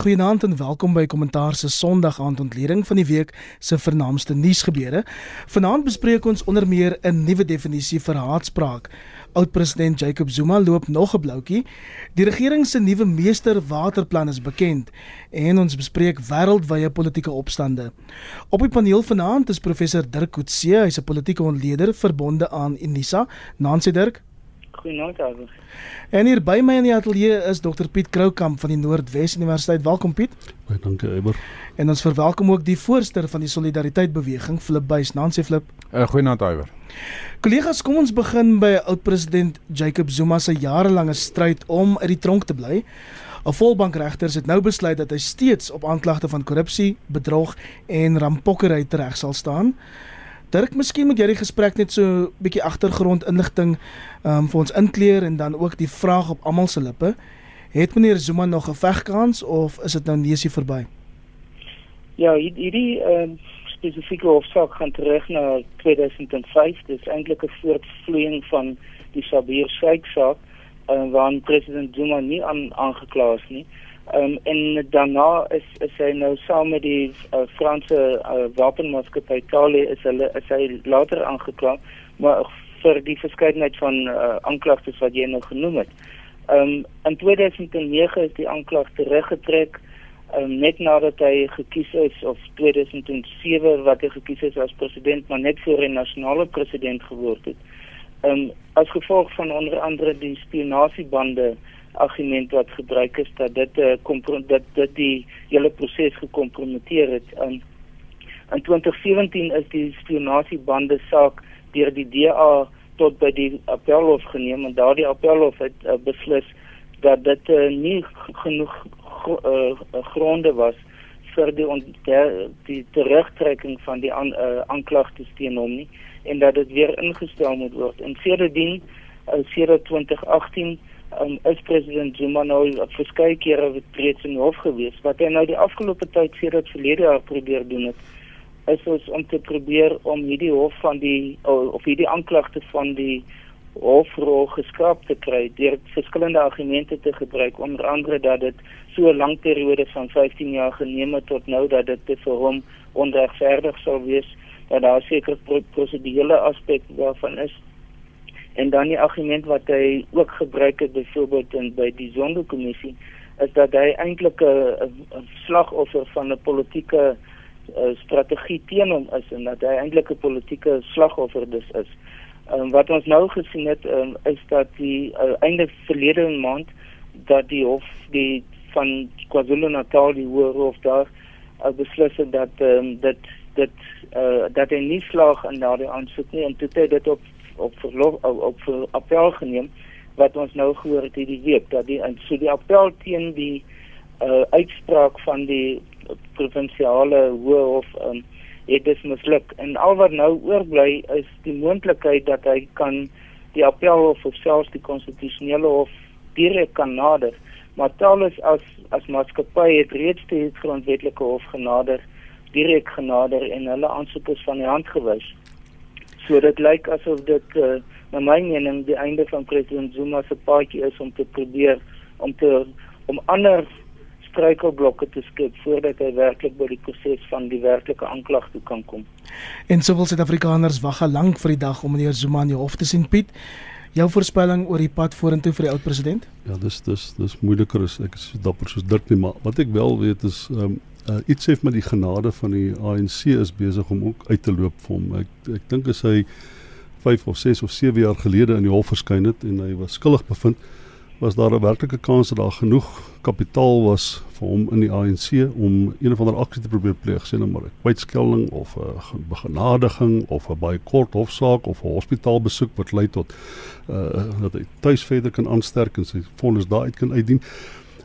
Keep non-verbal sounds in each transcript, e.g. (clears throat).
Goeienaand en welkom by Kommentaar se Sondag aand ontleding van die week se vernaamste nuusgebeure. Vanaand bespreek ons onder meer 'n nuwe definisie vir haatspraak. Oud-president Jacob Zuma loop nog 'n bloutjie. Die regering se nuwe meesterwaterplan is bekend en ons bespreek wêreldwye politieke opstande. Op die paneel vanaand is professor Dirk Coetzee, hy's 'n politieke ontleder verbonde aan Unisa. Nancy Dirk, Goeienaand almal. En hier by my in die ateljee is Dr Piet Kroukamp van die Noordwes Universiteit. Welkom Piet. Baie dankie Eiber. En ons verwelkom ook die voorsteur van die Solidariteit Beweging, Flip Buys. Nancy Flip. Uh, Goeienaand Eiber. Kollegas, kom ons begin by oud-president Jacob Zuma se jarelange stryd om uit die tronk te bly. 'n Volbankregters het nou besluit dat hy steeds op aanklagte van korrupsie, bedrog en rampokkery tereg sal staan. Dirk, miskien moet jy die gesprek net so 'n bietjie agtergrond inligting um, vir ons inkleer en dan ook die vraag op almal se lippe. Het meneer Zuma nog 'n vegkans of is dit nou neusie verby? Ja, hierdie ehm uh, spesifieke hofsaak gaan terug na 2005. Dit is eintlik 'n voortvloeiing van die Sabir Sheikh saak, uh, waarin president Zuma nie aan aangekla is nie. Um, en daarna is is hy nou saam met die uh, Franse uh, wapenmaatskappy Thale is hulle is hy later aangekla maar vir die verskeidenheid van uh, aanklagtes wat jy nou genoem het. Um in 2009 is die aanklag teruggetrek um, net nadat hy gekies is of 2007 wat hy gekies is as president maar net voor 'n nasionale president geword het. Um as gevolg van onder andere die spionasiebande argument wat gebruik is dat dit 'n uh, dat dit die hele proses gekompromiteer het. In in 2017 is die spionasiebande saak deur die DA tot by die appelhof geneem en daardie appelhof het uh, beslis dat dit uh, nie genoeg gro uh, gronde was vir die der, die terugtrekking van die aan, uh, aanklagtes teen hom nie en dat dit weer ingestel moet word. En sedertdien uh, sedert 2018 um, is president Zuma nou verskeie kere reeds in hof gewees. Wat hy nou die afgelope tyd sedert verlede jaar probeer doen het is ons om te probeer om hierdie hof van die of hierdie aanklagte van die hofrol geskraap te kry deur verskillende argumente te gebruik onder andere dat dit so 'n lang periode van 15 jaar geneem het tot nou dat dit vir hom onregverdig sou wees dat daar seker prosedurele aspekte daarvan is En dan die argument wat hy ook gebruik het byvoorbeeld in by die Zondo-kommissie is dat hy eintlik 'n slagoffer van 'n politieke uh, strategie teen hom is en dat hy eintlik 'n politieke slagoffer dus is. Um, wat ons nou gesien het um, is dat die uh, einde verlede maand dat die hof die van KwaZulu-Natal die hof daar uh, beslis het dat um, dit dit uh, dat hy nie slaag in daardie aansoek nie en toe het dit op op verlof op, op vir appel geneem wat ons nou gehoor het hierdie week dat die so die appel teen die uh, uitspraak van die provinsiale hof um, het dit misluk. En al wat nou oorbly is die moontlikheid dat hy kan die appel of selfs die konstitusionele hof direk kan nader. Maar talus as as maatskappy het reeds die grondwetlike hof genader direk genader en hulle aansoekers van die hand gewys So dit lyk asof dit uh, na my mening die einde van president Zuma se paadjie is om te probeer om te om ander struikelblokke te skep voordat hy werklik by die proses van die werklike aanklag toe kan kom. En soveel Suid-Afrikaners wag al lank vir die dag om meneer Zuma in die hof te sien Piet. Jou voorspelling oor die pad vorentoe vir die oud president? Ja, dis dis dis moeiliker as ek is dapper soos Dirk nie, maar wat ek wel weet is ehm um, uh, iets sê met die genade van die ANC is besig om ook uit te loop vir hom. Ek ek dink as hy 5 of 6 of 7 jaar gelede in die hof verskyn het en hy was skuldig bevind, was daar 'n werklike kans dat daar genoeg kapitaal was vir hom in die ANC om een of ander aksie te probeer pleeg, sien nou maar 'n kwytskelling of 'n begenadiging of 'n baie kort hofsaak of 'n hospitaalbesoek wat lei tot uh dat hy tuis verder kan aansterk en sy vonnis daar uit kan uitdien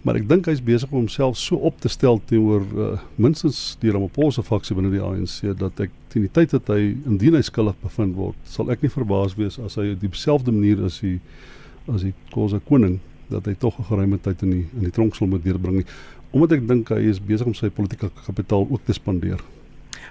maar ek dink hy's besig om homself so op te stel teenoor uh, minstens die Ramaphosa faksie binne die ANC dat ek teen die tyd dat hy indien hy skuldig bevind word, sal ek nie verbaas wees as hy op dieselfde manier as hy as die Khoza koning dat hy tog 'n geruime tyd in die in die tronk sal moet deurbring nie omdat ek dink hy is besig om sy politieke kapitaal ook te spandeer.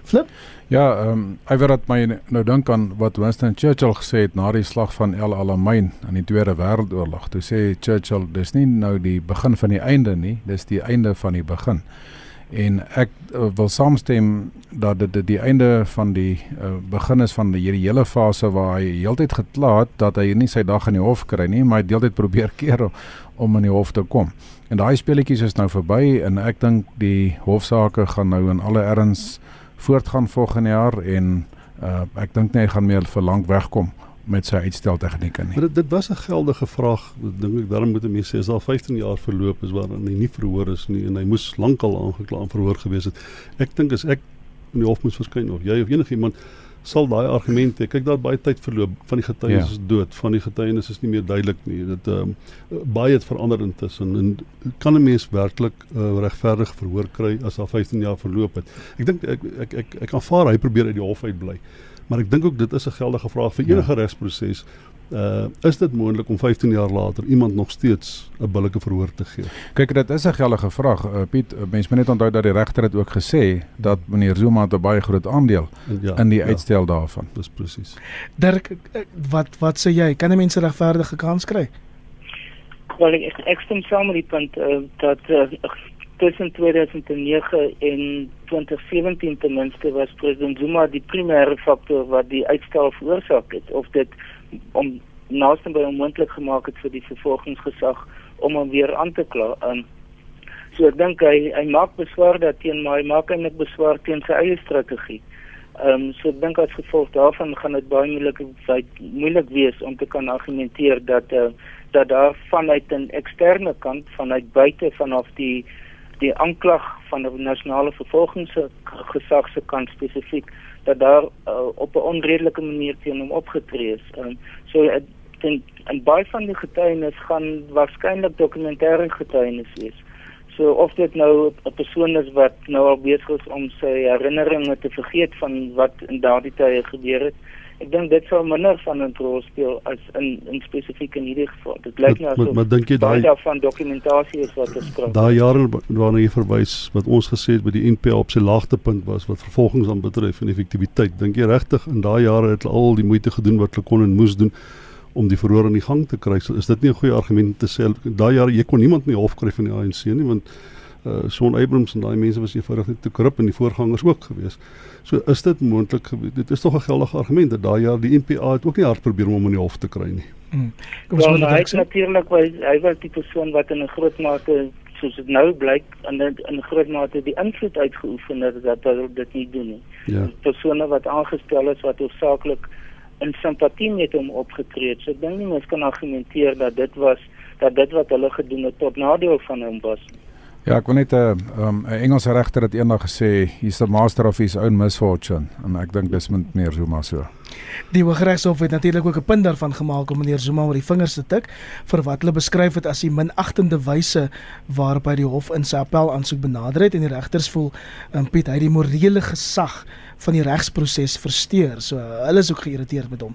Flip? Ja, ehm um, ek weet dat my nou dink aan wat Winston Churchill gesê het na die slag van El Alamein in die Tweede Wêreldoorlog. Toe sê Churchill, dis nie nou die begin van die einde nie, dis die einde van die begin en ek uh, wil saamstem dat dit die, die einde van die uh, begin is van die hele fase waar hy heeltyd gekla het dat hy nie sy dag in die hof kry nie, maar hy deeltyd probeer (laughs) keer om in die hof te kom. En daai speletjies is nou verby en ek dink die hofsaake gaan nou in alle erns voortgaan volgende jaar en uh, ek dink hy gaan meer vir lank wegkom met sy uitstel tegnieke nie. Maar dit dit was 'n geldige vraag. Dink ek daarom moet mense sê al 15 jaar verloop is waarin hy nie verhoor is nie en hy moes lankal aangekla en verhoor gewees het. Ek dink as ek in die hof moes verskyn of jy of enigiemand sal daai argumente kyk daar baie tyd verloop van die getuienis ja. is dood van die getuienis is nie meer duidelik nie dit ehm um, baie het verander intussen en kan 'n mens werklik uh, regverdig verhoor kry as al 15 jaar verloop het ek dink ek ek ek, ek aanvaar hy probeer uit die hof uit bly maar ek dink ook dit is 'n geldige vraag vir enige ja. regsproses. Uh is dit moontlik om 15 jaar later iemand nog steeds 'n billike verhoor te gee? Kyk, dit is 'n geldige vraag. Uh, Piet, uh, mense moet net onthou dat die regter dit ook gesê dat meneer Zuma 'n baie groot aandeel en, ja, in die ja, uitstel daarvan. Dis presies. Dirk, wat wat sê jy? Kan 'n mens 'n regverdige kans kry? Wel, ek ek stem saam met die punt uh, dat uh, tussen 2009 en 2017 ten minste was president Zuma die primêre faktor wat die uitstel veroorsaak het of dit om naaste by onmoontlik gemaak het vir die vervolgingsgesag om hom weer aan te kla. Um, so ek dink hy hy maak beswaar dat teen hy maak eintlik beswaar teen sy eie strategie. Ehm um, so ek dink as gevolg daarvan gaan dit baie moeilik moeilik wees om te kan argumenteer dat uh, dat daar vanuit 'n eksterne kant vanuit buite vanaf die die aanklag van die nasionale vervolgingsgesag se kant spesifiek dat daar uh, op 'n onredelike manier teen hom opgetree is. Um, so ek dink en baie van die getuienis gaan waarskynlik dokumentêre getuienis wees. So of dit nou 'n persoon is wat nou al besig is om sy herinneringe te vergeet van wat in daardie tye gebeur het, ek dink dit sou minder van 'n rol speel as in in spesifiek in hierdie geval. Dit lyk nou asof maar dink jy daai van dokumentasie is wat geskryf. Daai jare waarna jy verwys wat ons gesê het by die NPA op sy laagtepunt was wat vervolgings aan betref en effektiwiteit. Dink jy regtig in daai jare het hulle al die moeite gedoen wat hulle kon en moes doen om die verhoor in die gang te kry? Is dit nie 'n goeie argument te sê daai jare jy kon niemand meer hof kry van die ANC nie want uh Shaun Abrams en daai mense was eenvoudig net te korrup en die voorgangers ook geweest. So is dit moontlik dit is tog 'n geldige argument dat daai jaar die NPA het ook nie hard probeer om hom in die hof te kry nie. Hmm. Kom ons moet dit natuurlik was hy was die persoon wat in 'n groot mate soos dit nou blyk in in groot mate die invloed uitgeoefen het dat hulle dit nie doen nie. Ja. Persone wat aangestel is wat hoofsaaklik in simpatie met hom opgetree het. So ek dink nie mens kan argumenteer dat dit was dat dit wat hulle gedoen het tot nadeel van hom was nie. Ja, ek wil net 'n uh, um, 'n Engelse regter het eendag gesê, he's the master of his own misfortune en ek dink dis met meer Zuma so. Die Hooggeregshof het natuurlik ook 'n punt daarvan gemaak om meneer Zuma oor die vingers te tik vir wat hulle beskryf het as die minagtende wyse waarop hy die hof in sy appel aansoek benader het en die regters voel um, Piet hy die morele gesag van die regsproses versteur. So hulle is ook geïrriteerd met hom.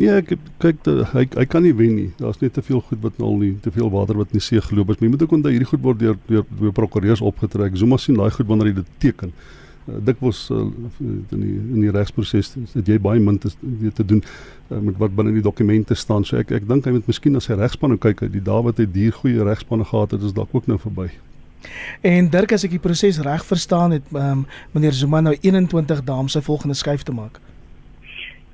Nee, ek kyk te, hy hy kan nie wen nie. Daar's net te veel goed wat al nie, te veel water wat in die see geloop het. Jy moet ook onthou hierdie goed word deur deur, deur prokureurs opgetrek. Zuma sien daai goed wanneer hy dit teken. Uh, dikwels uh, in die in die regsproses het jy baie min te weet te doen uh, met wat binne die dokumente staan. So ek ek dink hy moet miskien na sy regspan kyk. Die Dawid het hier goeie regspanne gehad het, is dalk ook nou verby. En Dirk as ek die proses reg verstaan het, um, meneer Zuma nou 21 dae om sy volgende skuif te maak.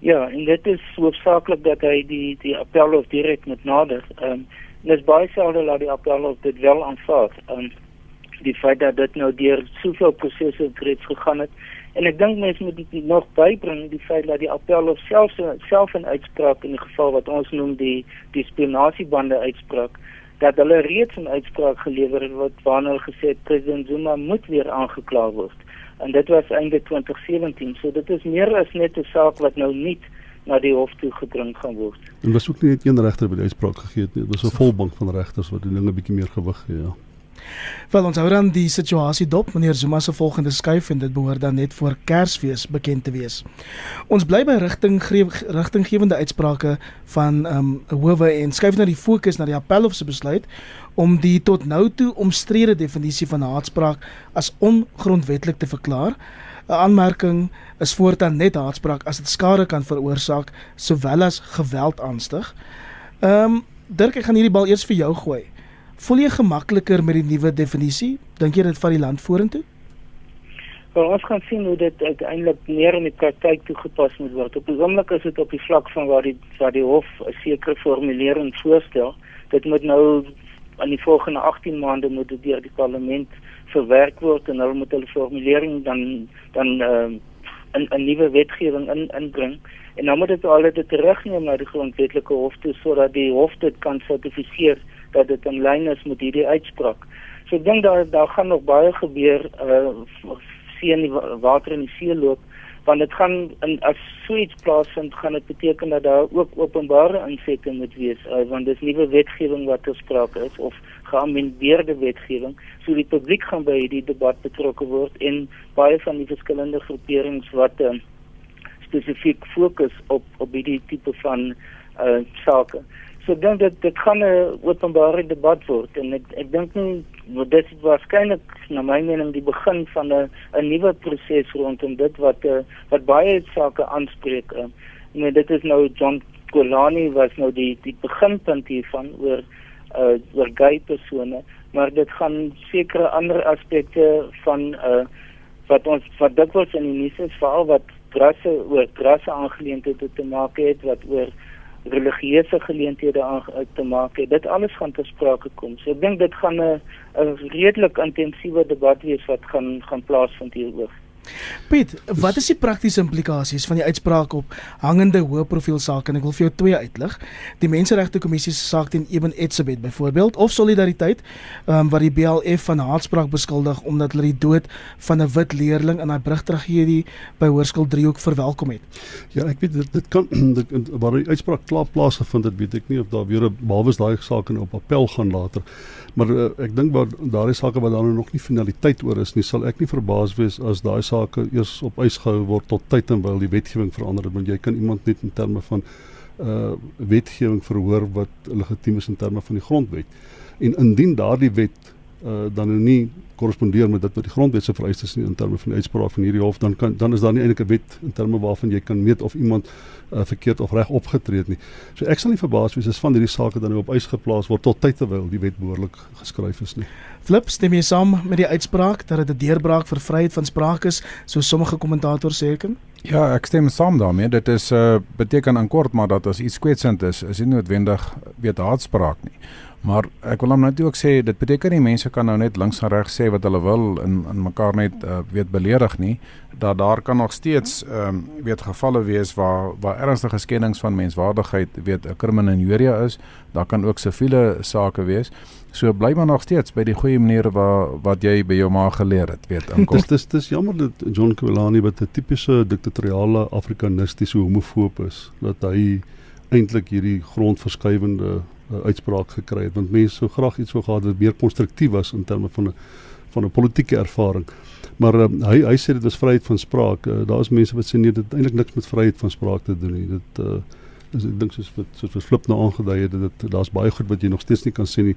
Ja, en dit is hoofsaaklik dat hy die die appelhof direk met nader. Ehm um, dis baie selde dat die appelhof dit wel aanvaar. Ehm um, die feit dat dit nou deur soveel prosesse reeds gegaan het en ek dink mense moet dit nog bybring die feit dat die appelhof self self 'n uitspraak in die geval wat ons noem die die spionasiebande uitspraak dat hulle reeds 'n uitspraak gelewer het wat waarna hulle gesê het president Zuma moet weer aangekla word en dit was einde 2017 so dit is meer as net 'n saak wat nou nie na die hof toe gedring gaan word. En was ook nie net een regter by die uitspraak gegee het nie, dit was 'n volbank van regters wat die dinge bietjie meer gewig gee, ja. Wel ons hou dan die situasie dop meneer Zuma se volgende skuif en dit behoort dan net voor Kersfees bekend te wees. Ons bly by rigting rigtinggewende uitsprake van ehm um, howe en skuif nou die fokus na die appelhof se besluit om die tot nou toe omstrede definisie van haatspraak as ongrondwettig te verklaar. 'n aanmerking is voortaan net haatspraak as dit skade kan veroorsaak sowel as geweld aanstig. Ehm um, Dirk, ek gaan hierdie bal eers vir jou gooi. Voel jy gemakliker met die nuwe definisie? Dink jy dit vat die land vorentoe? Wel, ons kan sien hoe dit uiteindelik meer in die praktyk toegepas moet word. Op die oomblik is dit op die vlak van waar die waar die hof 'n sekere formulering voorstel. Dit moet nou aan die volgende 18 maande moet dit deur die parlement verwerk word en hulle moet hulle formulering dan dan uh, in 'n nuwe wetgewing in inbring en dan moet dit al dit terugneem na die grondwetlike hof toe sodat die hof dit kan sertifiseer dat dit in lyn is met hierdie uitspraak. So ek dink daar daar gaan nog baie gebeur uh sien die water in die see loop want dit gaan in as suits plaasvind gaan dit beteken dat daar ook openbare insette moet wees uh, want dis nuwe wetgewing wat ter sprake is of geamendeerde wetgewing so die publiek gaan by hierdie debat betrokke word en baie van die verskillende groeperings wat uh, spesifiek fokus op op hierdie tipe van uh sake. So ek dink dit dit gaan 'n openbare debat word en ek ek dink nie dit is waarskynlik na my mening die begin van 'n 'n nuwe proses rondom dit wat uh, wat baie sake aanspreek. Uh, nee, dit is nou John Golani was nou die die beginpunt hiervan oor uh oor gay persone, maar dit gaan sekere ander aspekte van uh wat ons wat dikwels in die nuus is veral wat grasse oor grasse aangeleenthede te maak het wat oor religieuse geleenthede aan te maak het. Dit alles gaan ter sprake kom. So ek dink dit gaan 'n 'n redelik intensiewe debat wees wat gaan gaan plaasvind hieroor Piet, wat is die praktiese implikasies van die uitspraak op hangende hoë profiel sake en ek wil vir jou twee uitlig. Die Menseregte Kommissie se saak teen Eben Etzebeth byvoorbeeld of solidariteit um, wat die BLF van haatspraak beskuldig omdat hulle die dood van 'n wit leerling in 'n brugtragedie by Hoërskool Driehoek verwelkom het. Ja, ek weet dit dit kan (clears throat) dit waar die uitspraak klaar plaasgevind het, weet ek nie of daar weer 'n behalwe daai saak in op appel gaan later. Maar uh, ek dink waar daardie sake wat dan nog nie finaliteit oor is nie, sal ek nie verbaas wees as daai sake eers op ys gehou word tot tyd en wyl die wetgewing verander het want jy kan iemand net in terme van uh wetgewing verhoor wat legitiem is in terme van die grondwet. En indien daardie wet uh dan nou nie korrespondeer met dit wat die grondwet se vereistes is in terme van die uitspraak van hierdie hof dan kan dan is daar nie eintlik 'n wet in terme waarvan jy kan meet of iemand uh, verkeerd of reg opgetree het nie. So ek sal nie verbaas wees as van hierdie sake dan nou op ys geplaas word tot tyd terwyl die wet behoorlik geskryf is nie. Flip stem jy saam met die uitspraak dat dit 'n deurbraak vir vryheid van sprake is, so sommige kommentators sê ek? Ja, ek stem saam daarmee. Dit is uh beteken in kort maar dat as iets kwetsend is, is dit noodwendig weet haatspraak nie. Maar ek wil hom net ook sê dit beteken nie mense kan nou net links en reg sê wat hulle wil en in mekaar net uh, weet beledig nie dat daar kan nog steeds ehm um, weet gevalle wees waar waar ernstige skendings van menswaardigheid weet 'n kriminelia is daar kan ook siviele sake wees so bly maar nog steeds by die goeie maniere waar wat jy by jou ma geleer het weet in (laughs) kort dis dis jammer dat John Kwelani wat 'n tipiese diktatoriale afrikanistiese homofoob is dat hy eintlik hierdie grondverskuivende uh, uitspraak gekry het want mense sou graag iets wou gehad wat meer konstruktief was in terme van 'n van 'n politieke ervaring. Maar uh, hy hy sê dit was vryheid van spraak. Uh, daar is mense wat sê nee, dit eintlik niks met vryheid van spraak te doen nie. Dit uh, is ek dink soos wat soos wat flip nou aangedui het dat daar's baie goed wat jy nog steeds nie kan sê nie.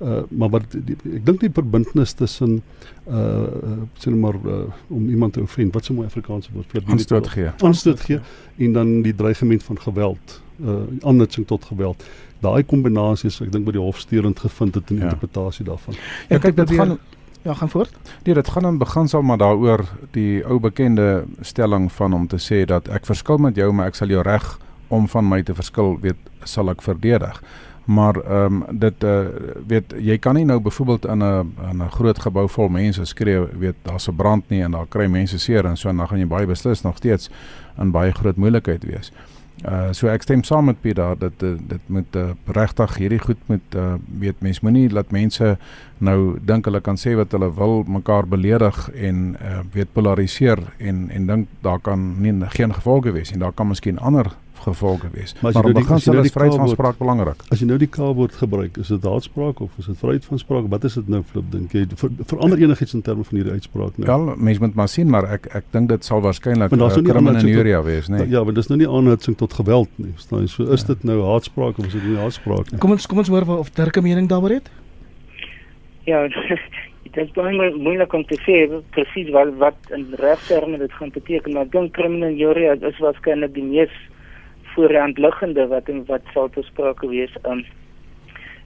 Uh, maar wat die, ek dink die verbintenis tussen uh, uh sien maar uh, om iemand te offend wat se mooi Afrikaanse woord vir aanstoot gee. Aanstoot gee en dan die dreigement van geweld, uh aannutsing tot geweld daai kombinasie is ek dink by die hof steurend gevind het in die ja. interpretasie daarvan. Ja, kyk dit gaan ja, gaan voort. Nee, dit gaan in beginsel maar daaroor die ou bekende stelling van om te sê dat ek verskil met jou, maar ek sal jou reg om van my te verskil, weet, sal ek verdedig. Maar ehm um, dit uh weet jy kan nie nou byvoorbeeld in 'n in 'n groot gebou vol mense skree weet daar's 'n brand nie en daar kry mense seer en so en dan gaan jy baie beslis nog steeds in baie groot moeilikheid wees. Uh so ek stem saam met Piet daar dat dit dit moet uh, regtig hierdie goed moet uh, weet mens moenie laat mense nou dink hulle kan sê wat hulle wil mekaar beledig en uh, weet polariseer en en dink daar kan nie geen gevolge wees en daar kan miskien ander gevolge wees. Maar, maar nou die, begin nou is vryheid van spraak belangrik. As jy nou die K-woord gebruik, is dit haatspraak of is dit vryheid van spraak? Wat is dit nou flip dink jy? Ver, verander enigiets in terme van hierdie uitspraak nou? Ja, mense moet maar sien, maar ek ek dink dit sal waarskynlik 'n uh, kriminelia wees, nee. Ja, want dis nou nie aanhitsing tot geweld nie. Verstaan jy? So is ja. dit nou haatspraak of is dit nie haatspraak nie? Kom ons kom ons hoor of Dirk 'n mening daaroor het? Ja, (laughs) dit is baie moeilik om te sê presies wat wat in regterme dit gaan beteken, maar ek dink criminal jury is waarskynlik die mees voorhand liggende wat en wat sal besprake wees. Um,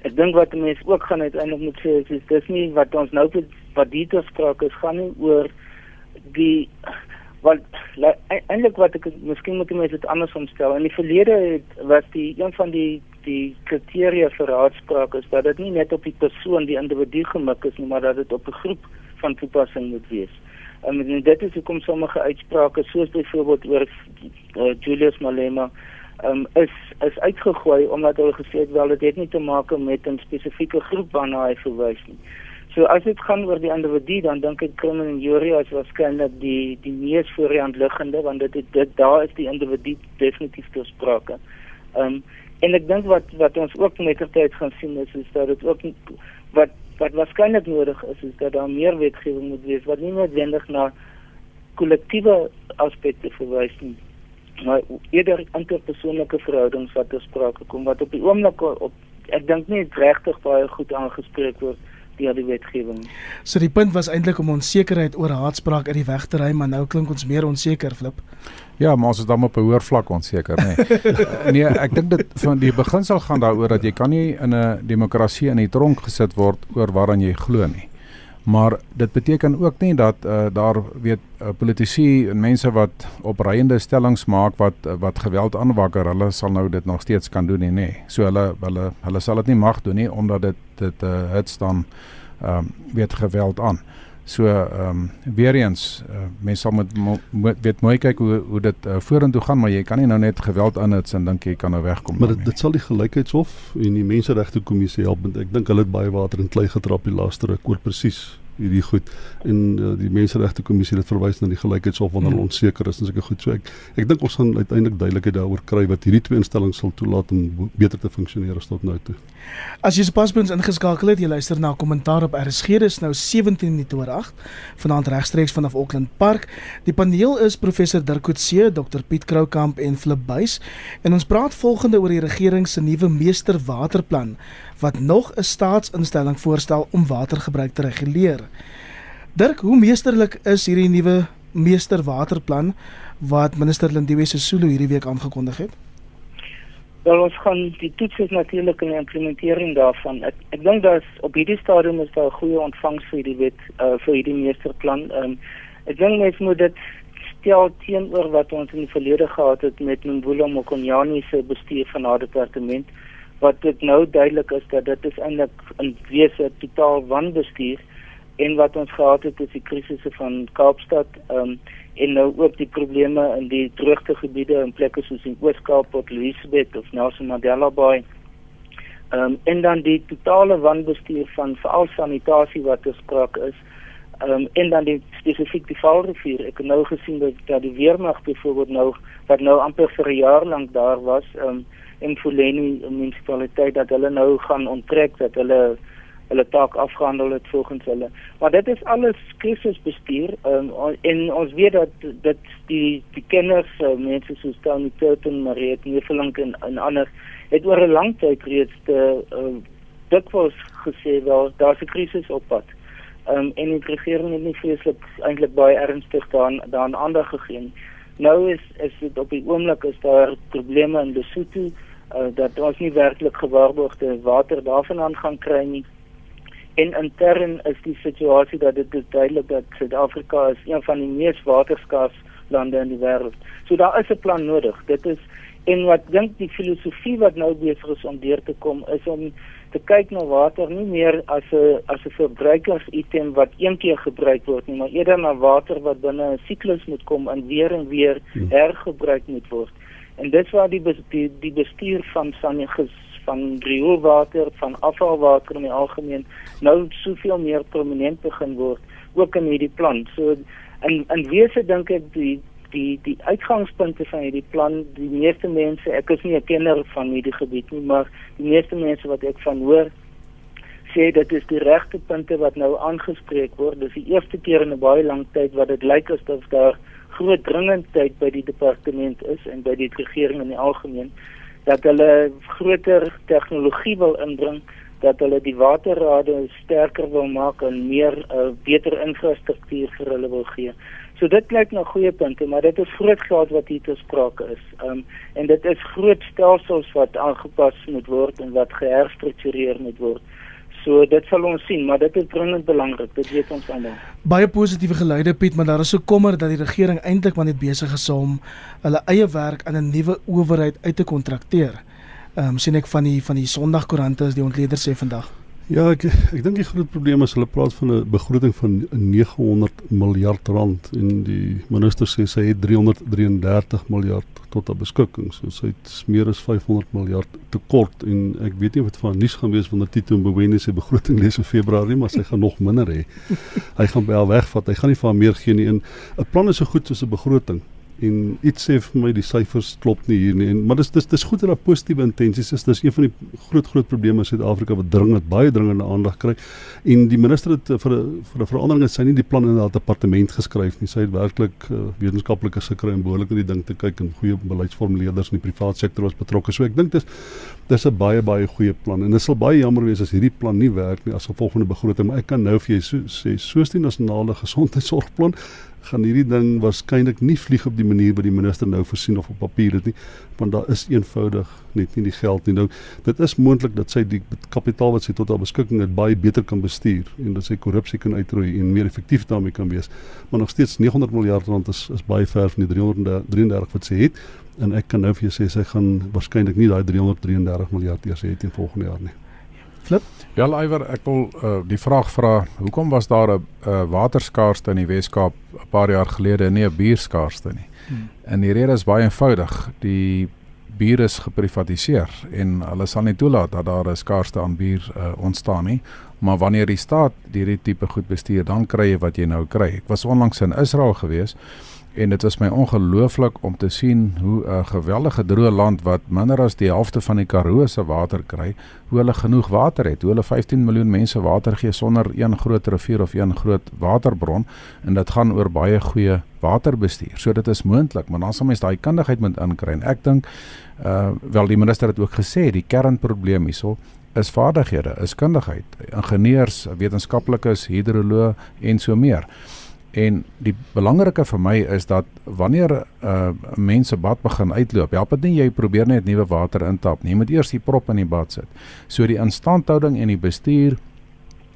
ek dink wat mense ook gaan uiteindelik moet sê is, is dis nie wat ons nou wat die besprake is gaan nie oor die wat eintlik wat ek miskien moet mense dit anders omstel. In die verlede het was die een van die die kriteria vir raadspraak is dat dit nie net op die persoon, die individu gemik is nie, maar dat dit op 'n groep van toepassing moet wees. En dit is hoekom sommige uitsprake soos byvoorbeeld oor uh, Julius Malema um, is is uitgegooi omdat hulle gesê het wel dit het nie te maak met 'n spesifieke groep waarna hy verwys nie. So as dit gaan oor die individu dan dink ek criminal injury is waarskynlik die die mees voorhand liggende want dit dit, dit daar is die individu definitief te sprake. Ehm um, en ek dink wat wat ons ook met die tyd gaan sien is is dat dit ook wat wat waarskynlik nodig is is dat daar meer wetgewing moet wees wat nie noodwendig na kollektiewe aspekte verwys nie maar eerder interpersoonlike verhoudings wat ter sprake kom wat op die oomblik op ek dink nie regtig baie goed aangespreek word deur die wetgewing. So die punt was eintlik om onsekerheid oor haatspraak uit die weg te ry, maar nou klink ons meer onseker, Flip. Ja, maar ons is dan op 'n hoër vlak onseker, nê. Nee. (laughs) nee, ek dink dit van die beginsel gaan daaroor dat jy kan nie in 'n demokrasie in die tronk gesit word oor waaraan jy glo nie. Maar dit beteken ook nie dat uh, daar weet uh, politici en mense wat opreiende stellings maak wat uh, wat geweld aanwakker, hulle sal nou dit nog steeds kan doen nie, nê. So hulle hulle hulle sal dit nie mag doen nie omdat dit dit uh, het staan ehm um, weet geweld aan. So ehm um, weer eens uh, mense sal moet mo, mo, weet mooi kyk hoe hoe dit uh, vorentoe gaan, maar jy kan nie nou net geweld aanhits en dink jy kan nou wegkom maar dit, dit sal die gelykheidshof en die menseregte kommissie help. Ek dink hulle het baie water in klei getrap die laaste ruk oor presies hierdie goed en uh, die menseregte kommissie het verwys na die gelykheidshof wanneer hmm. onseker is en seker goed so ek ek dink ons gaan uiteindelik duidelikheid daaroor kry wat hierdie twee instellings sal toelaat om beter te funksioneer as tot nou toe. As jy sopas bins ingeskakel het, jy luister na kommentaar op RSG dis nou 17 minute oor 8 vanaand regstreeks vanaf Auckland Park. Die paneel is professor Dirk Coetzee, Dr Piet Kroukamp en Flip Buys en ons praat volgende oor die regering se nuwe meesterwaterplan wat nog 'n staatsinstelling voorstel om watergebruik te reguleer. Dirk, hoe meesterlik is hierdie nuwe meesterwaterplan wat minister Lindiwe Sisulu hierdie week aangekondig het? Wel ons gaan die toets is natuurlik in die implementering daarvan. Ek ek dink dat op hierdie stadium is daar 'n goeie ontvangs vir die wet uh, vir hierdie meesterplan. Um, ek dink mens moet dit stel teenoor wat ons in die verlede gehad het met Mbulu Mokonyane se bestuur van haar departement wat dit nou duidelik is dat dit is eintlik 'n wese totaal wanbestuur en wat ons gehad het is die krisisse van Kaapstad um, en nou ook die probleme in die droogtegebiede in plekke soos in Oos-Kaap, Port Elizabeth of Nelson Mandela Bay. Ehm um, en dan die totale wanbestuur van veral sanitasie wat gespreek is. Ehm um, en dan die spesifiek die Vaalrivier. Ek het nou gesien dat, dat die weermag byvoorbeeld nou wat nou amper vir 'n jaar lank daar was, ehm um, en Fuleni munisipaliteit dat hulle nou gaan onttrek dat hulle hulle taak afgehandel het volgens hulle. Maar dit is alles krisisbestuur um, en ons weet dat dit die die kenners uh, mense soos Tony Turton, Marie Neveling en, en ander het oor 'n lang tyd reeds te uh, dikwels gesê wel daar's 'n krisis op pad. Um, en die regering het nie vreeslik eintlik baie ernstig daaraan daaraan aandag gegee. Nou is is dit op die oomblik is daar probleme in Lesotho uh, dat ons nie werklik gewaarborgde water daarvandaan gaan kry nie. En intern is die situasie dat dit duidelik dat Suid-Afrika is een van die mees waterskaars lande in die wêreld. So daar is 'n plan nodig. Dit is en wat dink die filosofie wat nou besig is om deur te kom is om te kyk na water nie meer as 'n as 'n verbruikersitem wat een keer gebruik word nie, maar eerder na water wat binne 'n siklus moet kom en weer en weer hmm. hergebruik moet word. En dit waar die die, die bestuur van Sanjegus van rioolwater, van afvalwater in die algemeen nou soveel meer prominent begin word ook in hierdie plan. So in in wese dink ek die die die uitgangspunte van hierdie plan, die meeste mense, ek is nie 'n kenner van hierdie gebied nie, maar die meeste mense wat ek van hoor sê dit is die regte punte wat nou aangespreek word. Dis die eerste keer in 'n baie lang tyd wat dit lyk asof daar groot dringendheid by die departement is en by die regering in die algemeen dat hulle groter tegnologie wil inbring dat hulle die waterrade sterker wil maak en meer uh, beter infrastruktuur vir hulle wil gee. So dit klink na goeie punte, maar dit is groot geld wat hier te sprake is. Ehm um, en dit is groot stelsels wat aangepas moet word en wat geherstruktureer moet word. So dit sal ons sien, maar dit is dringend belangrik. Dit weet ons almal. Baie positiewe geluide Piet, maar daar is so kommer dat die regering eintlik maar net besig is om hulle eie werk aan 'n nuwe owerheid uit te kontrakteer. Ehm um, sien ek van die van die Sondagkoerante is die ontleder sê vandag. Ja, ek ek dink die groot probleem is hulle praat van 'n begroting van 900 miljard rand en die minister sê sy het 333 miljard tot haar beskikking. So sy het meer as 500 miljard tekort en ek weet nie wat van nuus gaan wees wanneer Tito Mboweni se begroting lees in Februarie, maar sy gaan nog minder hê. Hy gaan haar wegvat. Hy gaan nie vir haar meer gee nie. 'n plan is so goed soos 'n begroting en iets sê vir my die syfers klop nie hier nie. En maar dis dis dis goed dat daar positiewe intensies is. Dis een van die groot groot probleme in Suid-Afrika wat dringend baie dringende aandag kry. En die minister het vir 'n vir 'n verandering het sy nie die plan in haar departement geskryf nie. Sy het werklik uh, wetenskaplike sukkel en behoorlik in die ding te kyk en goeie beleidsformuleerders in die private sektor was betrokke. So ek dink dis dis 'n baie baie goeie plan. En dit sal baie jammer wees as hierdie plan nie werk nie as gevolg van 'n begroting. Maar ek kan nou vir jy so, sê soos die nasionale (laughs) gesondheidsorgplan gaan hierdie ding waarskynlik nie vlieg op die manier wat die minister nou voorsien of op papier het nie want daar is eenvoudig net nie die geld nie. Nou dit is moontlik dat sy die kapitaal wat sy tot haar beskikking het baie beter kan bestuur en dat sy korrupsie kan uitroei en meer effektief daarmee kan wees. Maar nog steeds 900 miljard rand is is baie ver van die 333 wat sy het. En ek kan nou vir jou sê sy gaan waarskynlik nie daai 333 miljard eers hê teen volgende jaar nie Flip. Ja, Iwer, ek wil uh, die vraag vra, hoekom was daar 'n uh, waterskaarste in die Wes-Kaap 'n paar jaar gelede en nie 'n bierskaarste nie? Hmm. En die rede is baie eenvoudig. Die bier is geprivatiseer en hulle sal nie toelaat dat daar 'n skaarste aan bier uh, ontstaan nie. Maar wanneer die staat hierdie tipe goed bestuur, dan kry jy wat jy nou kry. Ek was onlangs in Israel geweest en dit was my ongelooflik om te sien hoe 'n geweldige droë land wat minder as die helfte van die Karoo se water kry, hoe hulle genoeg water het, hoe hulle 15 miljoen mense water gee sonder een groot rivier of een groot waterbron en dit gaan oor baie goeie waterbestuur. So dit is moontlik, maar dan sal mens daai kundigheid moet inkry en ek dink uh wel die minister het ook gesê die kernprobleem hierso is vaardighede, is kundigheid, ingenieurs, wetenskaplikes, hidroloë en so meer. En die belangrike vir my is dat wanneer uh, mense bad begin uitloop, help dit nie jy probeer net nuwe water intap nie. Jy moet eers die prop in die bad sit. So die instandhouding en die bestuur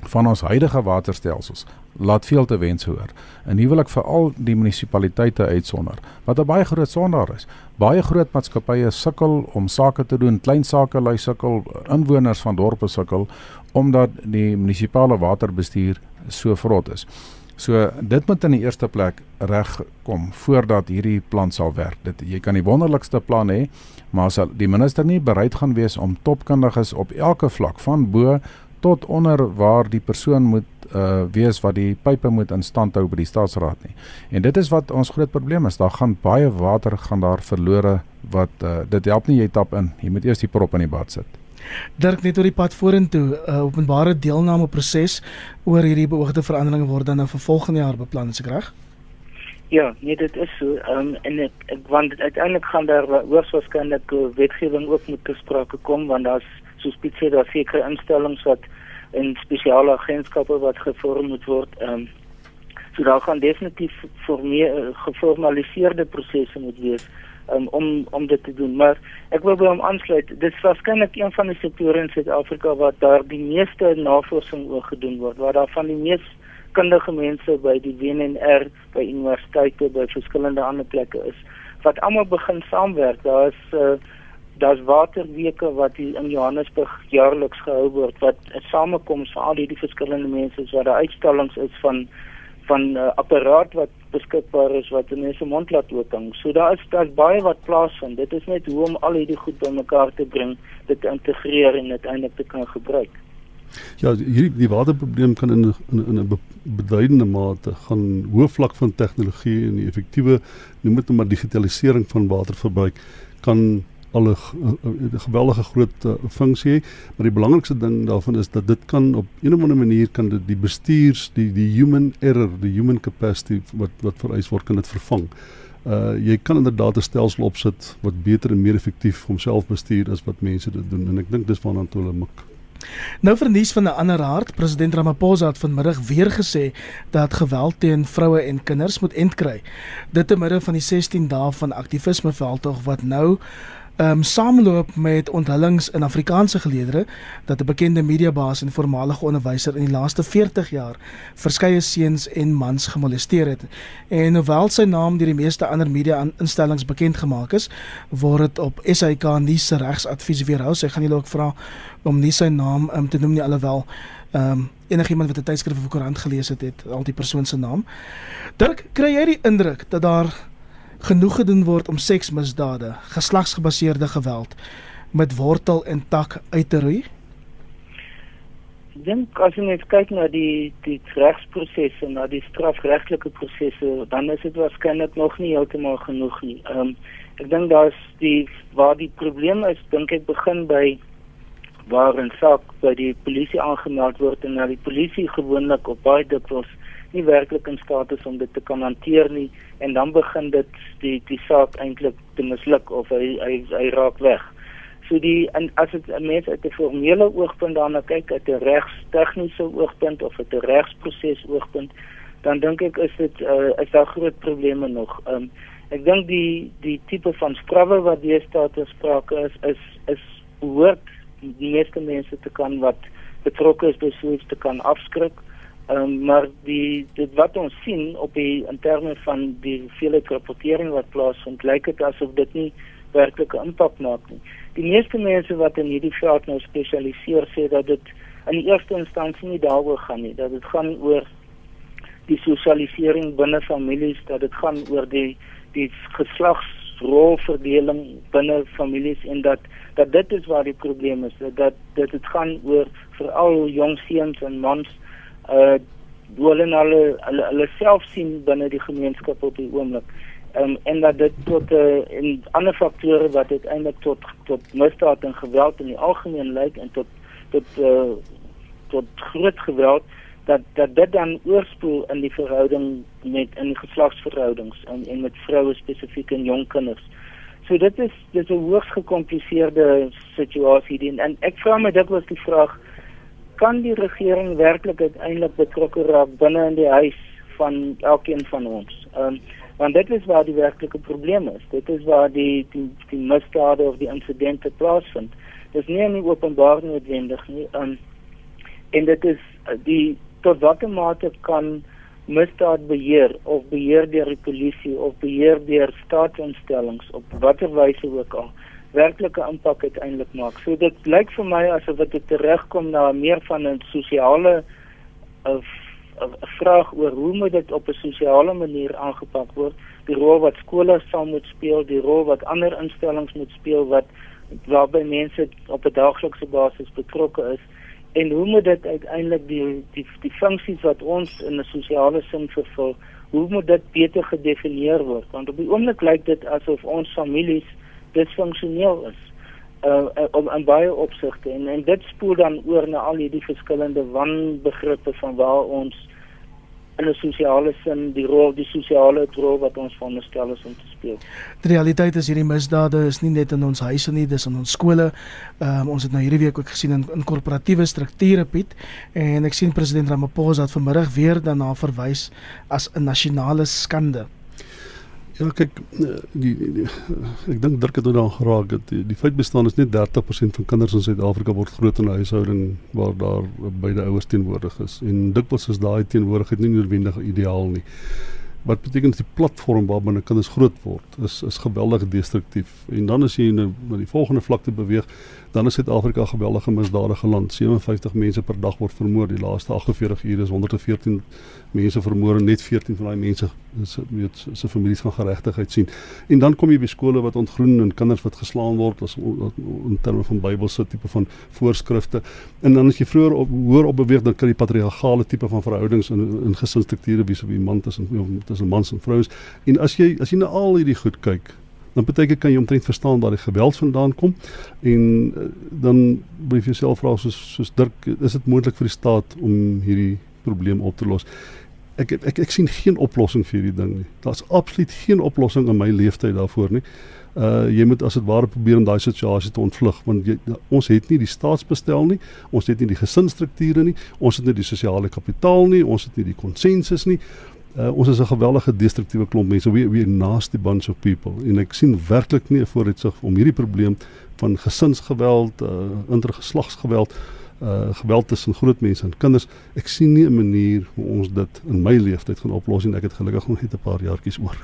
van ons huidige waterstelsels laat veel te wens hoor. En hier wil ek veral die munisipaliteite uitsonder wat 'n baie groot sondaar is. Baie groot maatskappye sukkel om sake te doen, klein sake lui sukkel, inwoners van dorpe sukkel omdat die munisipale waterbestuur so vrot is. So dit moet in die eerste plek reg kom voordat hierdie plan sal werk. Dit jy kan die wonderlikste plan hê, maar as die minister nie bereid gaan wees om topkundiges op elke vlak van bo tot onder waar die persoon moet uh wees wat die pipe moet in stand hou by die staatsraad nie. En dit is wat ons groot probleem is. Daar gaan baie water gaan daar verlore wat uh dit help nie jy tap in. Jy moet eers die prop in die bad sit. Dirk net oor die pad vorentoe, 'n uh, openbare deelname proses oor hierdie beoogde veranderinge word dan nou vir volgende jaar beplan, is ek reg? Ja, nee, dit is so. Ehm um, en ek, ek want uiteindelik gaan daar hoogs waarskynlik wetgewing ook moet besprake kom want daar's soos Piet sê daar sekere instellings wat in spesiale agentskappe wat gevorm moet word. Ehm um, so daar gaan definitief vir meer uh, geformaliseerde prosesse moet wees um, om om dit te doen. Maar ek wil by hom aansluit. Dit is waarskynlik een van die sektore in Suid-Afrika waar daar die meeste navorsing oor gedoen word, waar daar van die mees kundige mense by die WNR, by universiteite, by verskillende ander plekke is wat almal begin saamwerk. Daar is uh, daar's waterweke wat hier in Johannesburg jaarliks gehou word wat 'n samekoms van al hierdie verskillende mense is waar daar uitstallings is van van 'n uh, apparaat wat beskikbaar is wat mense mond laat ooping. So daar is daar baie wat plaasvind. Dit is net hoe om al hierdie goed bymekaar te bring, dit te integreer en uiteindelik te kan gebruik. Ja, hierdie die waterprobleem kan in in in 'n beduidende mate gaan hoë vlak van tegnologie en die effektiewe noem dit nou maar digitalisering van waterverbruik kan al 'n geweldige groot uh, funksie hê, maar die belangrikste ding daarvan is dat dit kan op een of ander manier kan dit die bestuurs die die human error, die human capacity wat wat vereis word kan dit vervang. Uh jy kan inderdaad 'n stelsel opsit wat beter en meer effektief homself bestuur as wat mense dit doen en ek dink dis waarna toe hulle mik. Nou vir nuus van 'n ander aard, president Ramaphosa het vanmiddag weer gesê dat geweld teen vroue en kinders moet end kry. Dit te midde van die 16 dae van aktivisme veldtog wat nou um, saamloop met onthullings in Afrikaanse geleedere dat 'n bekende mediabaas en voormalige onderwyser in die laaste 40 jaar verskeie seuns en mans gemolesteer het. En hoewel sy naam deur die meeste ander media-instellings bekend gemaak is, word dit op SAK nuus se regsadvies weerhou. Sy gaan julle ook vra om nie sy naam um, te noem nie alhoewel ehm um, enigiemand wat 'n tydskrif of 'n koerant gelees het, het al die persoon se naam. Dirk, kry jy die indruk dat daar genoeg gedoen word om seksmisdade, geslagsgebaseerde geweld met wortel en tak uit te roei? Ek dink as jy net kyk na die die regsprosesse, na die strafregtelike prosesse, dan is dit waarskynlik nog nie heeltemal genoeg nie. Ehm um, ek dink daar's die waar die probleem is, dink ek begin by waar 'n saak by die polisie aangemeld word en na die polisie gewoonlik op baie dikwels nie werklik in staat is om dit te kan hanteer nie en dan begin dit die die saak eintlik te misluk of hy hy, hy raak weg. So die en as dit 'n mens uit 'n formele oogpunt daarna kyk, uit 'n regstegniese oogpunt of uit 'n regsproses oogpunt, dan dink ek is dit uh, is daar groot probleme nog. Um, ek dink die die tipe van strawwe wat deesdae te sprake is is is behoort die meeste mense te kan wat betrokke is by so iets te kan afskrik. Um, maar die dit wat ons sien op die in terme van die vele rapportering wat plaasvind, lyk dit asof dit nie werklik 'n impak maak nie. Die meeste mense wat in hierdie veld nou spesialiseer sê dat dit in die eerste instansie nie daaroor gaan nie, dat dit gaan oor die sosialisering binne families, dat dit gaan oor die die geslagsrolverdeling binne families en dat dat dit is waar die probleem is, dat dit dit gaan oor veral jong seuns en mans uh hulle hulle hulle, hulle self sien binne die gemeenskap op die oomblik. Um, en dat dit tot uh, en ander faktore wat uiteindelik tot tot misdaad en geweld in die algemeen lei en tot tot uh, tot groot geweld dat dat dit dan oorspoel in die verhouding met in geslagsverhoudings en en met vroue spesifiek en jong kinders. So dit is dit is 'n hoogs gekompliseerde situasie en, en ek vra my dikwels die vraag kan die regering werklik uiteindelik betrokke raak binne in die huis van elkeen van ons. Ehm um, want dit is waar die werklike probleem is. Dit is waar die die, die misdade of die insidente plaasvind. Dit is nie in openbaar noodwendig nie. Ehm um, en dit is die tot watter mate kan misdaad beheer of beheer deur die polisie of beheer deur staatsinstellings op watter wyse ook al werklike impak uiteindelik maak. So dit lyk vir my asof dit terugkom na meer van 'n sosiale of 'n vraag oor hoe moet dit op 'n sosiale manier aangepak word? Die rol wat skole sal moet speel, die rol wat ander instellings moet speel wat waarby mense op 'n daaglikse basis betrokke is en hoe moet dit uiteindelik die die die funksies wat ons in 'n sosiale sin vervul, hoe moet dit beter gedefinieer word? Want op die oomblik lyk dit asof ons families disfunksioneel is uh om aan baie opsigte en en dit spoel dan oor na al hierdie verskillende wanbegrippe van waar ons in 'n sosiale sin die rol die sosiale rol wat ons veronderstel is om te speel. Die realiteit is hierdie misdade is nie net in ons huise nie, dis in ons skole. Ehm um, ons het nou hierdie week ook gesien in in korporatiewe strukture Piet en ek sien president Ramaphosa het vanmiddag weer daarna verwys as 'n nasionale skande. Ja, kyk, eh, die, die, die ek dink Dirk het nou dan geraak dat die, die feit bestaan is net 30% van kinders in Suid-Afrika word groot in 'n huishouding waar daar beide ouers teenwoordig is. En dikwels is daai teenwoordigheid nie noodwendig ideaal nie. Wat beteken die platform waarbinne kinders groot word is is geweldig destruktief. En dan as jy nou na die volgende vlakte beweeg dan is Suid-Afrika 'n geweldige misdadige land. 57 mense per dag word vermoor. Die laaste 48 ure is 114 mense vermoor en net 14 van daai mense se weet se families gaan geregtigheid sien. En dan kom jy by skole wat ontgroen en kinders wat geslaan word as in terme van Bybelse tipe van voorskrifte. En dan as jy vroeër op hoor op beweeg dan kan die patriargale tipe van verhoudings in in gesinsstrukture wie so wie man tussen tussen mans en vrouens. En as jy as jy na al hierdie goed kyk dan beteken kan jy omtrent verstaan waar die geweld vandaan kom. En uh, dan wil jy jouself vra soos soos Dirk is dit moontlik vir die staat om hierdie probleem op te los ek ek ek, sien geen oplossing vir hierdie ding nie. Daar's absoluut geen oplossing in my lewenstyd daarvoor nie. Uh jy moet as dit ware probeer om daai situasie te ontvlug want jy, ons het nie die staatsbestel nie, ons het nie die gesinsstrukture nie, ons het nie die sosiale kapitaal nie, ons het nie die konsensus nie. Uh, ons is 'n geweldige destruktiewe klomp mense. We we nasty bunch of people. En ek sien werklik nie 'n vooruitsig om hierdie probleem van gesinsgeweld, uh, intergeslagsgeweld, uh geweld tussen groot mense en kinders. Ek sien nie 'n manier hoe ons dit in my lewenstyd gaan oplos en ek het gelukkig nog net 'n paar jaartjies oor.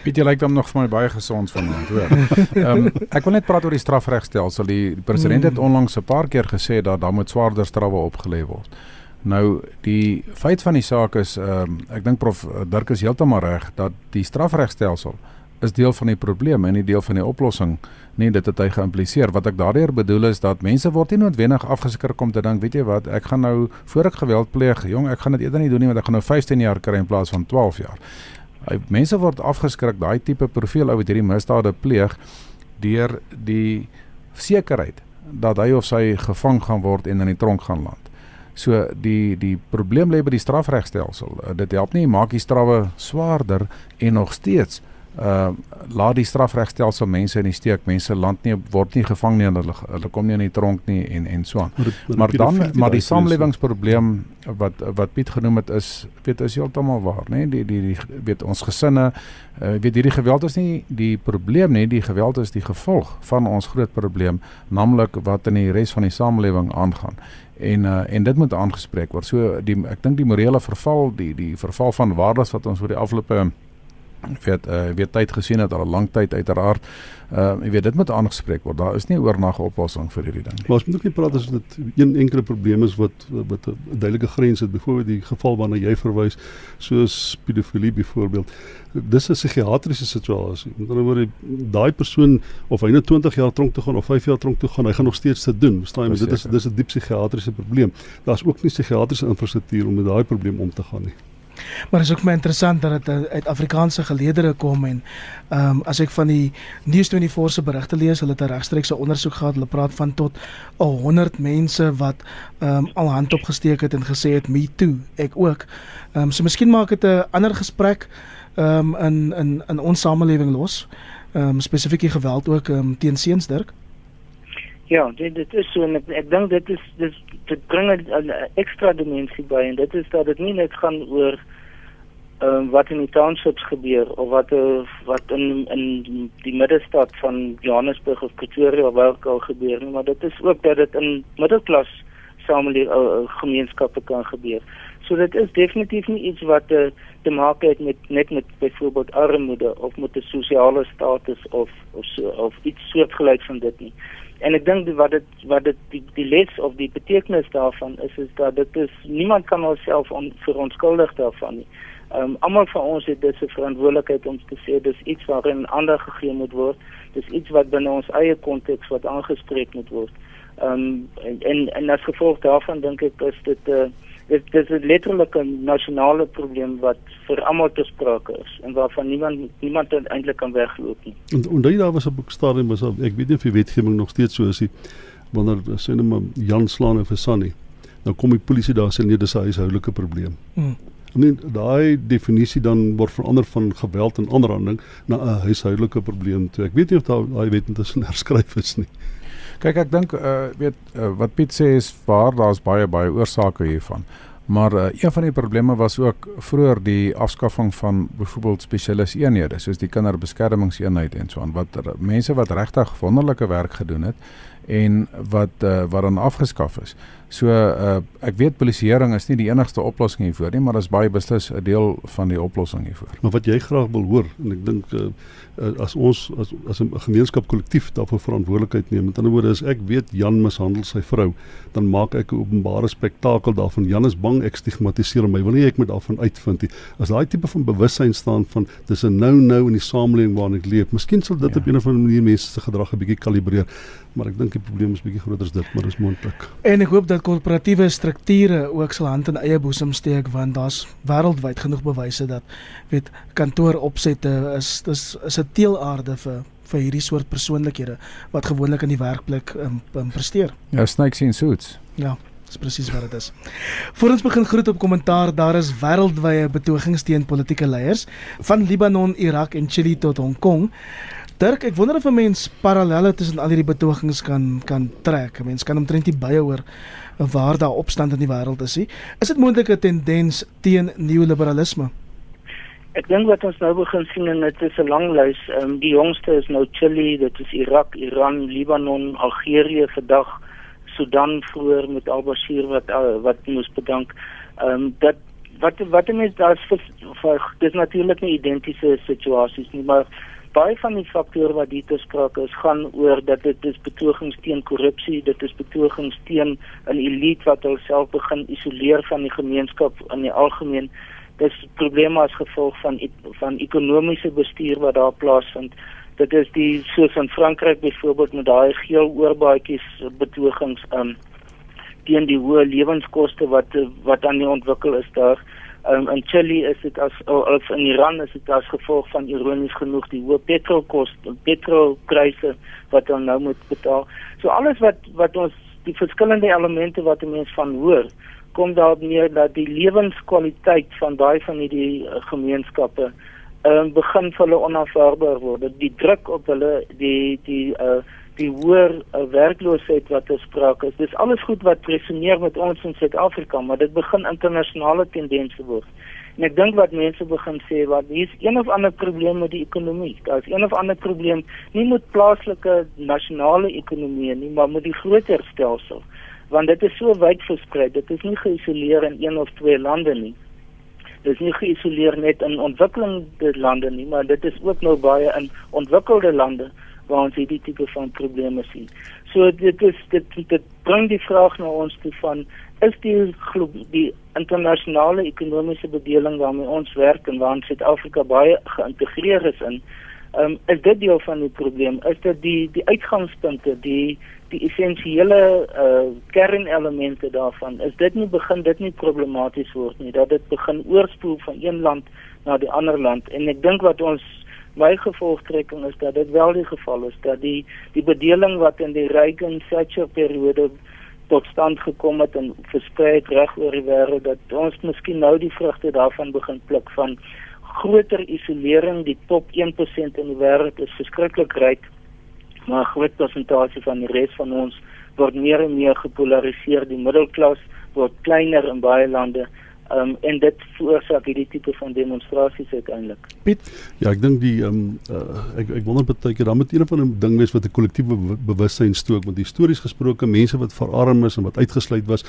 Piet jy lyk dan nog vir my baie gesond vanaand, hoor. (laughs) Ehm um, ek wil net praat oor die strafregstelsel. Die, die president het mm. onlangs 'n paar keer gesê dat daar moet swaarder strawwe opgelê word. Nou die feit van die saak is ehm um, ek dink prof Dirk is heeltemal reg dat die strafregstelsel is deel van die probleem en nie deel van die oplossing nie. Dit het hy geïmpliseer. Wat ek daardeur bedoel is dat mense word nie noodwendig afgeskrik om te dink weet jy wat ek gaan nou voor ek geweld pleeg jong ek gaan dit eerder nie doen nie want ek gaan nou 15 jaar kry in plaas van 12 jaar. Hy, mense word afgeskrik daai tipe profiel ou wat hierdie misdade pleeg deur die sekerheid dat hy of sy gevang gaan word en in die tronk gaan land. So die die probleem lê by die strafregstelsel. Dit help nie maak die strawwe swaarder en nog steeds uh laat die strafregstelsel mense in die steek. Mense land nie word nie gevang nie en hulle hulle kom nie in die tronk nie en en so aan. Maar, maar, maar dan maar die samelewingsprobleem wat wat Piet genoem het is weet is heeltemal waar, nê? Die, die die weet ons gesinne uh weet hierdie geweld is nie die probleem nie, die geweld is die gevolg van ons groot probleem, naamlik wat in die res van die samelewing aangaan en uh, en dit moet aangespreek word. So die ek dink die morele verval, die die verval van waardes wat ons oor die afgelope weet uh, weet tyd gesien het al 'n lang tyd uiteraard. Uh jy weet dit moet aangespreek word. Daar is nie oornag oplossing vir hierdie ding. Maar ons moet ook nie praat as dit een enkele probleem is wat wat 'n duidelike grens het. Byvoorbeeld die geval waarna jy verwys, soos pedofilie byvoorbeeld. Dis 'n psigiatriese situasie. Met ander woorde, daai persoon of hy nou 20 jaar tronk toe gaan of 5 jaar tronk toe gaan, hy gaan nog steeds dit doen. Verstaan jy? Dit is dis 'n diep psigiatriese probleem. Daar's ook nie psigiatriese infrastruktuur om met daai probleem om te gaan nie. Maar is ook my interessant dat dit uit Afrikaanse geleedere kom en ehm um, as ek van die News24 se berigte lees, hulle het 'n regstreekse ondersoek gehad. Hulle praat van tot 100 mense wat ehm um, al hand opgesteek het en gesê het me too, ek ook. Ehm um, so miskien maak dit 'n ander gesprek ehm um, in in in ons samelewing los. Ehm um, spesifiek geweld ook ehm um, teen seuns Dirk. Ja, dit dit is so en ek, ek dink dit is dis dit bring 'n ekstra dimensie by en dit is dat dit nie net gaan oor ehm um, wat in die townships gebeur of wat wat in in die middestad van Johannesburg of Pretoria waar ook al gebeur nie, maar dit is ook dat dit in middelklas samelewing uh, gemeenskappe kan gebeur. So dit is definitief nie iets wat uh, te maak het met net met byvoorbeeld armoede of met 'n sosiale status of of so, of iets soortgelyks van dit nie en ek dink wat dit wat dit die, die les of die betekenis daarvan is is dat dit is niemand kan homself on, verontskuldig daarvan nie. Ehm um, almal van ons het dis 'n verantwoordelikheid om te sê dis iets waarin ander gegee moet word. Dis iets wat binne ons eie konteks wat aangespreek moet word. Ehm um, en, en en as gevolg daarvan dink ek is dit 'n uh, dit dit is letterlik 'n nasionale probleem wat vir almal te sprake is en waarvan niemand niemand eintlik kan wegloop nie. En daai daar was op 'n stadium was al, ek weet nie of die wetgewing nog steeds so is nie wanneer sê net maar Jan slaan en vir Sunny. Nou kom die polisie daar sê nee dis 'n huishoudelike probleem. Hmm. I mean daai definisie dan word verander van geweld en aanranding na 'n huishoudelike probleem toe. Ek weet nie of daai wet intussen (laughs) herskryf is nie. Kyk ek dink uh weet uh, wat Piet sê is waar daar's baie baie oorsake hiervan. Maar uh, een van die probleme was ook vroeër die afskaffing van byvoorbeeld spesialis eenhede soos die kinderbeskermingseenheid en so aan wat er, mense wat regtig wonderlike werk gedoen het en wat uh, wat dan afgeskaf is. So uh, ek weet polisieering is nie die enigste oplossing hiervoor nie, maar dit is baie beslis 'n deel van die oplossing hiervoor. Maar wat jy graag wil hoor en ek dink uh, as ons as as 'n gemeenskap kollektief daarvoor verantwoordelikheid neem. Met ander woorde, as ek weet Jan mishandel sy vrou, dan maak ek 'n openbare spektakel daarvan. Jan is bang ek stigmatiseer hom. Hy wil nie ek moet daarvan uitvind nie. As daai tipe van bewussyn staan van dis 'n nou-nou in die samelewing waarin ek leef, miskien sal dit ja. op 'n of ander manier mense se gedrag 'n bietjie kalibreer maar ek dink die probleem is bietjie groter as dit, maar dis moontlik. En ek hoop dat korporatiewe strukture ook sal hand in eie boesem steek want daar's wêreldwyd genoeg bewyse dat weet kantooropsette is dis is 'n teelaarde vir vir hierdie soort persoonlikhede wat gewoonlik in die werkplek um, um, presteer. Ja, snakes in suits. Ja. Dis presies wat dit is. Voor ons begin groet op kommentaar, daar is wêreldwye betogings teen politieke leiers van Libanon, Irak en Chili tot Hong Kong. Dirk, ek wonder of 'n mens parallelle tussen al hierdie betogings kan kan trek. 'n Mens kan omtrent nie byhou waar daar opstand in die wêreld is nie. Is dit moontlik 'n tendens teen neoliberalisme? Ek dink wat ons nou begin sien en dit is 'n lang lys. Ehm um, die jongste is nou Chili, dit is Irak, Iran, Libanon, Algerië vandag, Sudan vroeër met Al-Bashir wat uh, wat moes bedank. Ehm um, dat wat wat mense daar is dis natuurlik nie identiese situasies nie, maar baie van die faktore wat hier te sprake is gaan oor dat dit is betogings teen korrupsie, dit is betogings teen 'n elite wat homself begin isoleer van die gemeenskap in die algemeen dis probleme as gevolg van van ekonomiese bestuur wat daar plaasvind. Dit is die soos in Frankryk byvoorbeeld met daai geel oorbaadjies betogings um teen die hoë lewenskoste wat wat aan die ontwikkel is daar. Um, in Chili is dit as of in Iran is dit as gevolg van ironies genoeg die hoë petrolkoste, petrolpryse wat ons nou moet betaal. So alles wat wat ons die verskillende elemente wat 'n mens van hoor kom daar neer dat die lewenskwaliteit van daai van hierdie uh, gemeenskappe ehm uh, begin vir hulle onaanvaarbaar word. Die druk op hulle die die uh die hoër uh, werkloosheid wat gespreek is. Dis alles goed wat resoneer met ons in Suid-Afrika, maar dit begin internasionale tendense word. En ek dink wat mense begin sê wat hier's een of ander probleem met die ekonomie. Daar's een of ander probleem nie met plaaslike nasionale ekonomie nie, maar met die groter stelsel want dit is so wyd versprei. Dit is nie geïsoleer in een of twee lande nie. Dit is nie geïsoleer net in ontwikkelende lande nie, maar dit is ook nou baie in ontwikkelde lande waar ons hierdie tipe van probleme sien. So dit is dit dit bring die vraag na ons toe van is die die internasionale ekonomiese bedeling waarmee ons werk en waar Suid-Afrika baie geïntegreer is in, um, is dit deel van die probleem? Is dit die die uitgangspunte, die die essensiële uh kernelemente daarvan is dit nie begin dit nie problematies word nie dat dit begin oorspoel van een land na die ander land. En ek dink wat ons my gevolgtrekking is dat dit wel die geval is dat die die bedeling wat in die Reagan Thatcher periode tot stand gekom het en versprei reg oor die wêreld dat ons miskien nou die vrugte daarvan begin pluk van groter isolering die top 1% in die wêreld is verskriklik ryk maar 'n groot persentasie van die res van ons word meer en meer gepolariseer. Die middelklas word kleiner in baie lande. Um, en dit veroorsaak hierdie tipe van demonstrasies uiteindelik. Piet, ja, ek dink die ehm um, uh, ek ek wonder baie keer dan met een van 'n ding wees wat 'n kollektiewe bewussyn stook met histories gesproke mense wat verarm is en wat uitgesluit was,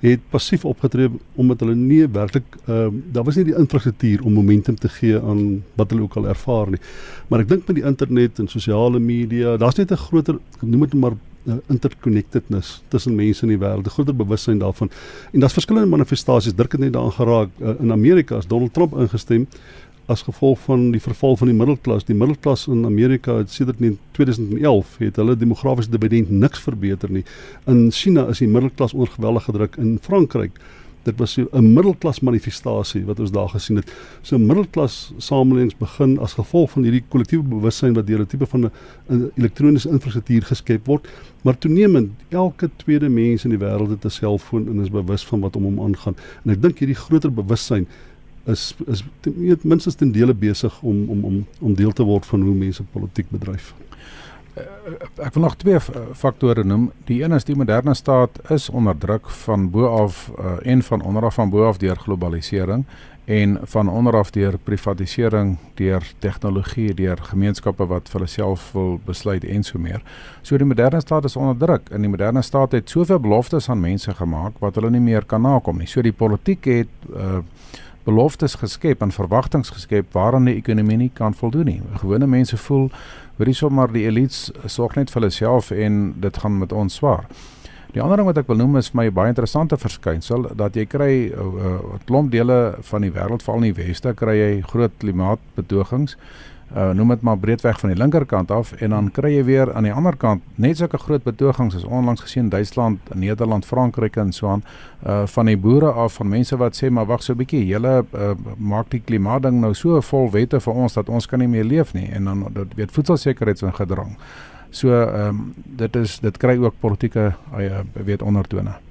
het passief opgetree omdat hulle nie werklik ehm um, daar was nie die infrastruktuur om momentum te gee aan wat hulle ook al ervaar nie. Maar ek dink met die internet en sosiale media, daar's net 'n groter noem dit maar uh, interconnectedness tussen mense in die wêreld, 'n groter bewussyn daarvan. En daar's verskillende manifestasies. Dirk het net daaraan geraak uh, in Amerika as Donald Trump ingestem as gevolg van die verval van die middelklas. Die middelklas in Amerika het sedert 2011 het hulle demografiese dividend niks verbeter nie. In China is die middelklas onder geweldige druk in Frankryk dit was 'n middelklas manifestasie wat ons daar gesien het. So middelklas samelewings begin as gevolg van hierdie kollektiewe bewussyn wat deur 'n tipe van 'n elektroniese infrastruktuur geskep word, maar toenemend elke tweede mens in die wêreld het 'n selfoon en is bewus van wat om hom aangaan. En ek dink hierdie groter bewussyn is is ten minste ten dele besig om om om om deel te word van hoe mense politiek bedryf. Eh, ek wil nog twee faktore noem. Die een is die moderne staat is onder druk van bo af uh, en van onder af van bo af deur globalisering en van onder af deur privatisering, deur tegnologie, deur gemeenskappe wat vir hulle self wil besluit en so meer. So die moderne staat is onder druk en die moderne staat het soveel beloftes aan mense gemaak wat hulle nie meer kan nakom nie. So die politiek het uh, beloftes geskep en verwagtinge geskep waaraan die ekonomie nie kan voldoen nie. Gewone mense voel hoorie sommer die elites sorg net vir hulle self en dit gaan met ons swaar. Die ander ding wat ek wil noem is my baie interessante verskynsel dat jy kry 'n uh, uh, klomp dele van die wêreld veral in die weste kry jy groot klimaatbetogings uh, noem dit maar breedweg van die linkerkant af en dan kry jy weer aan die ander kant net sulke groot betogings as onlangs gesien Duitsland, Nederland, Frankryk en so aan uh, van die boere af van mense wat sê maar wag so 'n bietjie julle uh, maak die klimaatding nou so vol wette vir ons dat ons kan nie meer leef nie en dan dit weet voedselsekerheidsingedrang. So ehm um, dit is dit kry ook politieke uh, weet ondertone.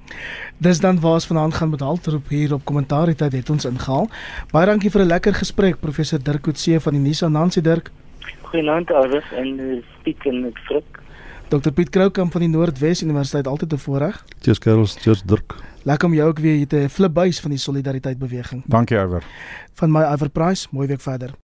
Dis dan waar ons vanaand gaan met haltroep hier op kommentaar tyd het ons ingehaal. Baie dankie vir 'n lekker gesprek professor Dirk Coetzee van die Nuus aan Nancy Dirk. Goeienaand Alves en uh, Piet en ek Frik. Dr Piet Kroukamp van die Noordwes Universiteit altyd te voorreg. Cheers Karels, cheers Dirk. Lekker om jou ook weer hier te flipbuis van die solidariteit beweging. Dankie Iver. Van my Iver Price, mooi week verder.